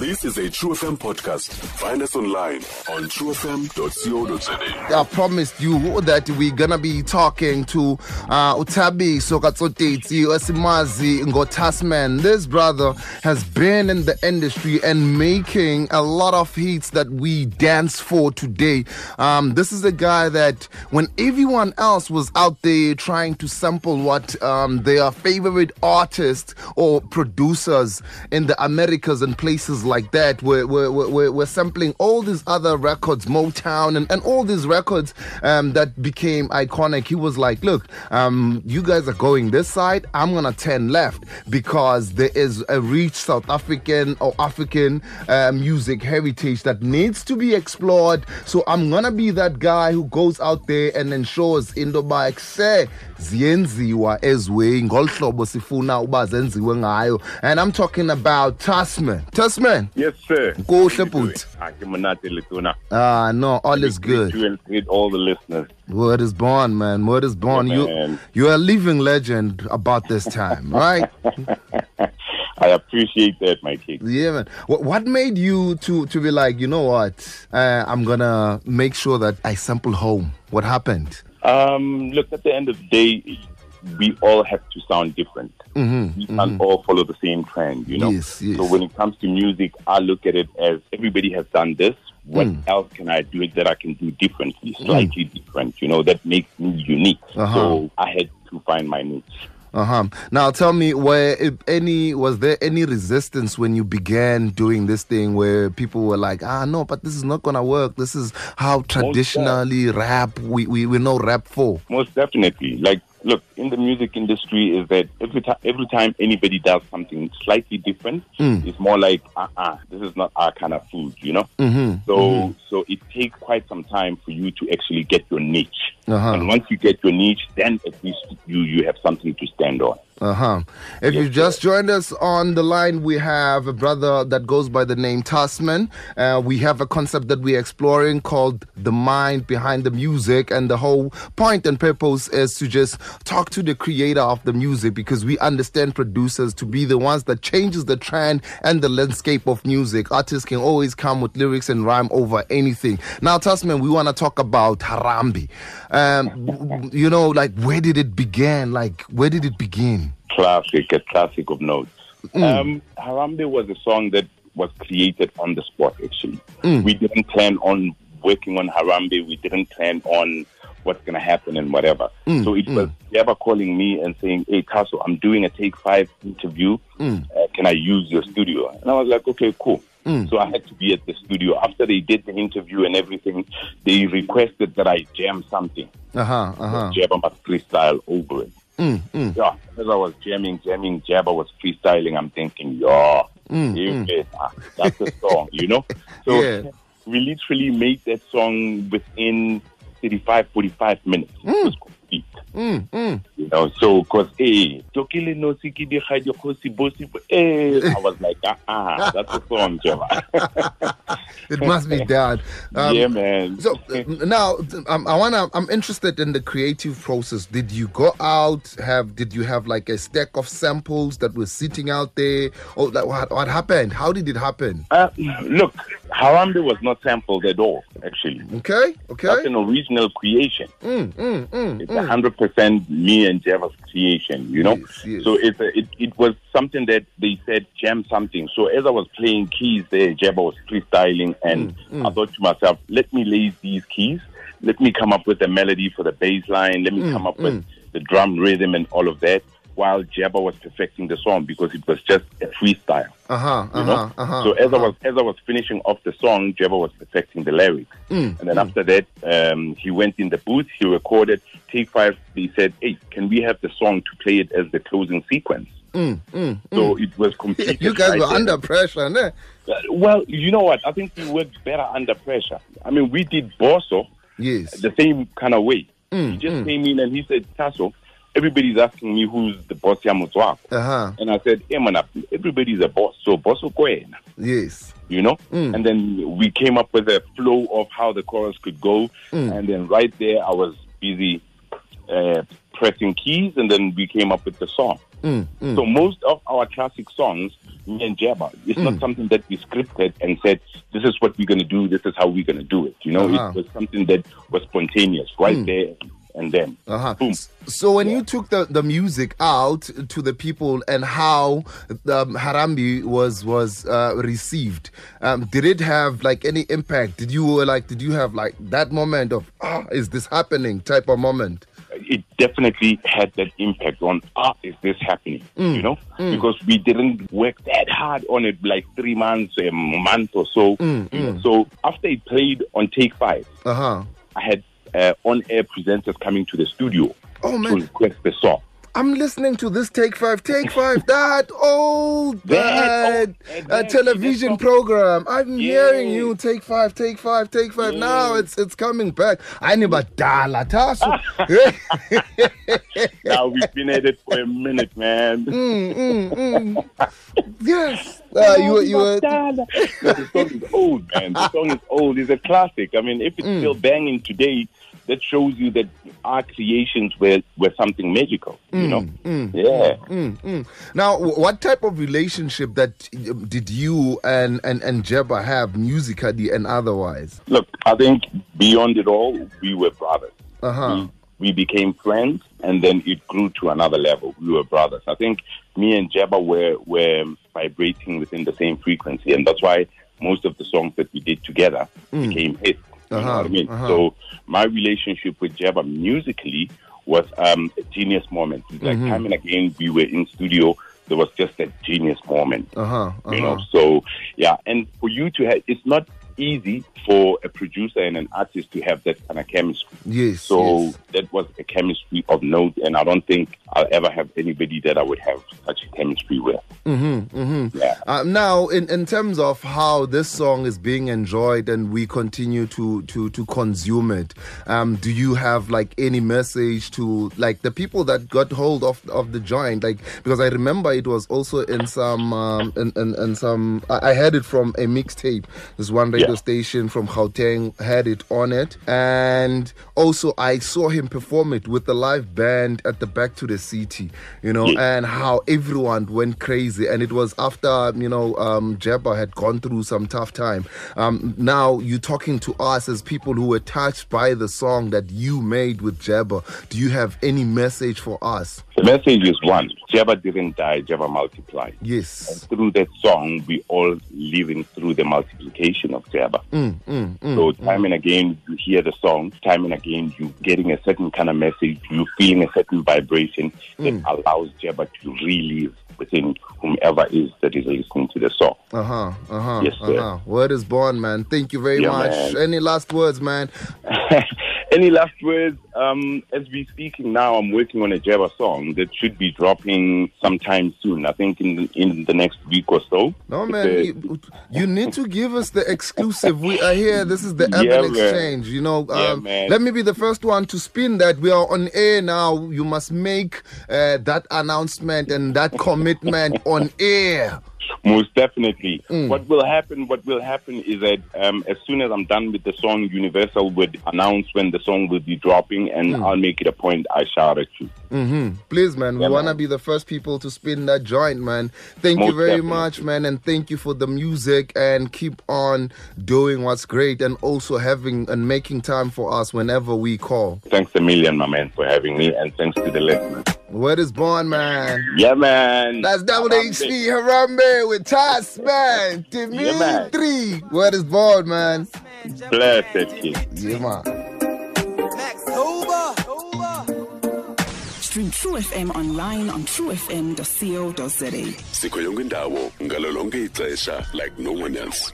This is a True FM podcast. Find us online on truefm.co.za. I promised you that we're gonna be talking to uh, Utabiso Katsotetsi Osimazi Ngotasman. This brother has been in the industry and making a lot of hits that we dance for today. Um, this is a guy that when everyone else was out there trying to sample what um, their favorite artists or producers in the Americas and places like that were, sampling all these other records, Motown and, and all these records um, that became iconic. He was like, look, um, you guys are going this side, I'm going to turn left because there is a rich South African or African uh, music heritage that needs to be explored. So I'm going to be that guy who goes out there and ensures into ba kuse ziyenziwa ezwe ngolu hlobo sifuna uba zenziwe and I'm talking about Thasman. Thasman. Yes, sir. Kuhle bhuti. Ke monate. Ah, no, all is good. You and greet all the listeners. Word is born, man. Word is born. Yeah, you you're a living legend about this time, right? I appreciate that, my king. yeah, man. What, what made you to to be like, you know what? Uh, I'm gonna make sure that I sample home. What happened? Um, look, at the end of the day, we all have to sound different. Mm-hmm, We can't all follow the same trend, you know. Yes, yes. So when it comes to music, I look at it as everybody has done this. What Mm. else can I do that I can do differently, slightly different? You know, that makes me unique. Uh-huh. So I had to find my niche. Uh huh. Now tell me, where if any was there any resistance when you began doing this thing where people were like, ah, no, but this is not gonna work. This is how traditionally rap we, we, we know rap for. Most definitely. Like, look, in the music industry, is that every time every time anybody does something slightly different, Mm. it's more like, uh, uh this is not our kind of food, you know. Mm-hmm. So, so it takes quite some time for you to actually get your niche. Uh-huh. And once you get your niche, then at least you you have something to stand on. Uh huh. If you just joined us on the line, we have a brother that goes by the name Thasman. Uh, we have a concept that we're exploring called the mind behind the music, and the whole point and purpose is to just talk to the creator of the music because we understand producers to be the ones that changes the trend and the landscape of music. Artists can always come with lyrics and rhyme over anything. Now, Thasman, we want to talk about Harambe. Um, you know, like where did it begin? Like where did it begin? Classic, a classic of notes. Um, Harambe was a song that was created on the spot, actually. We didn't plan on working on Harambe. We didn't plan on what's going to happen and whatever. so it was Jabba calling me and saying, Hey, Tasso, I'm doing a Take Five interview. Uh, can I use your studio? And I was like, Okay, cool. So I had to be at the studio. After they did the interview and everything, they requested that I jam something. Uh huh. Uh huh. Jabba must freestyle over it. Mm, mm. Yeah, as I was jamming, jamming, Jabba was freestyling. I'm thinking, yeah, Mm, you get- ah, that's the song, you know? So Yeah. we literally made that song within 35, 45 minutes. It was complete. Mm, mm. You know, so because hey, Tokile no siki di khaji khosi bosi bo- eh, I was like, ah, ah that's the song, Jabba. It must be done. Um, yeah, man. So uh, now, um, I wanna. I'm interested in the creative process. Did you go out? Have did you have like a stack of samples that were sitting out there, or like what? What happened? How did it happen? Uh, look, Harambe was not sampled at all, actually. Okay, okay. That's an original creation. Mm, mm, mm, It's a hundred percent me and Jabba's creation, you know. Yes, yes. So it's a, it it was something that they said jam something. So as I was playing keys there, Java was freestyling, and Mm, I thought to myself, let me lay these keys. Let me come up with a melody for the bass line. Let me Mm, come up with the drum rhythm and all of that. While Jabba was perfecting the song because it was just a freestyle, Uh huh. you know. huh. Uh huh. so as I was as I was finishing off the song, Jabba was perfecting the lyrics. Mm, And then after that, um, he went in the booth, he recorded Take Five. He said, Hey, can we have the song to play it as the closing sequence? Mm, mm, So it was completed. you guys were under pressure, ne? Uh, Well, you know what? I think we worked better under pressure. I mean, we did Bosso Yes. the same kind of way. Mm, he just mm. came in and he said, Tasso, everybody's asking me who's the boss Yamutswako. Uh huh. And I said, hey, man, everybody's a boss. So, boss Okwena. Yes. you know. Mm. And then we came up with a flow of how the chorus could go, Mm. and then right there I was busy uh, pressing keys, and then we came up with the song. So most of our classic songs, me and Jabba, it's not something that we scripted and said, this is what we're going to do, this is how we're going to do it. You know, Uh-huh. it was something that was spontaneous right there and then. Uh-huh. Boom. So when you took the, the music out to the people and how um, Harambe was was uh, received, um, did it have like any impact? Did you uh, like did you have like that moment of ah is this happening type of moment? it definitely had that impact on ah is this happening you know because we didn't work that hard on it like three months a month or so you know. so after it played on take five Uh huh. i had uh, on-air presenters coming to the studio Oh, to man. request the song I'm listening to this Take Five, Take Five, that old That uh, old- uh, television program. I'm hearing you Take Five, Take Five, Take Five. Now it's it's coming back. I never dala taso. now we've been at it for a minute man Yes, uh, you you were. the song is old man the song is old it's a classic i mean if it's still banging today that shows you that our creations were, were something magical you mm, know mm, mm, yeah Now, what type of relationship that uh, did you and and and Jabba have musically and otherwise? Look, I think beyond it all, we were brothers. Uh huh. We, we became friends, and then it grew to another level. We were brothers. I think me and Jabba were were vibrating within the same frequency, and that's why most of the songs that we did together became hits. You know Uh-huh, what I mean? uh-huh. So my relationship with Jabba musically was um, a genius moment. It's Like time and again, we were in studio. There was just a genius moment Uh huh. you know so yeah and for you to have it's not easy for a producer and an artist to have that kind of chemistry Yes. so yes. that was a chemistry of note and i don't think i'll ever have anybody that i would have such a chemistry with mm-hmm, mm-hmm. yeah Uh, now, in, in terms of how this song is being enjoyed and we continue to to to consume it, um, do you have like any message to like the people that got hold of of the joint? Like because I remember it was also in some um, in, in, in some I I heard it from a mixtape. This one radio Yeah. station from Gauteng had it on it, and also I saw him perform it with the live band at the Back to the City. You know, Yeah. and how everyone went crazy. And it was after, you know, um, Jabba had gone through some tough time. Um, now you're talking to us as people who were touched by the song that you made with Jabba. Do you have any message for us? The message is one jabba didn't die jabba multiplied Yes. through that song we all living through the multiplication of jabba so time and again you hear the song time and again you getting a certain kind of message you feeling a certain vibration that allows jabba to relive within whomever is that is listening to the song Uh huh. Uh huh. Yes, sir. uh-huh. Word is born, man. Thank you very Yeah, much. man. Any last words, man? Any last words? Um, as we speaking now, I'm working on a Jabba song that should be dropping sometime soon. I think in the, in the next week or so. No, man. You, you need to give us the exclusive. We are here. This is the Yeah, Urban man. Exchange. You know, Yeah, um, let me be the first one to spin that. We are on air now. You must make uh, that announcement and that commitment on air. Most definitely. Mm. What will happen? What will happen is that um, as soon as I'm done with the song, Universal would announce when the song will be dropping, and Mm. I'll make it a point. I shout at you. Please, man, we want to man. be the first people to spin that joint, man. Thank you very definitely. much, man, and thank you for the music and keep on doing what's great and also having and making time for us whenever we call. Thanks a million, my man, for having me, and thanks to the listeners. Word is born, man. Yeah, man. That's Double Harambe. HC Harambe with Tass, man. Yeah, man. Dimitri. Word is born, man. Blessed kid. Yeah, man. Stream True FM online on truefm.co.za. sikho yonke indawo ngalo ixesha like no one else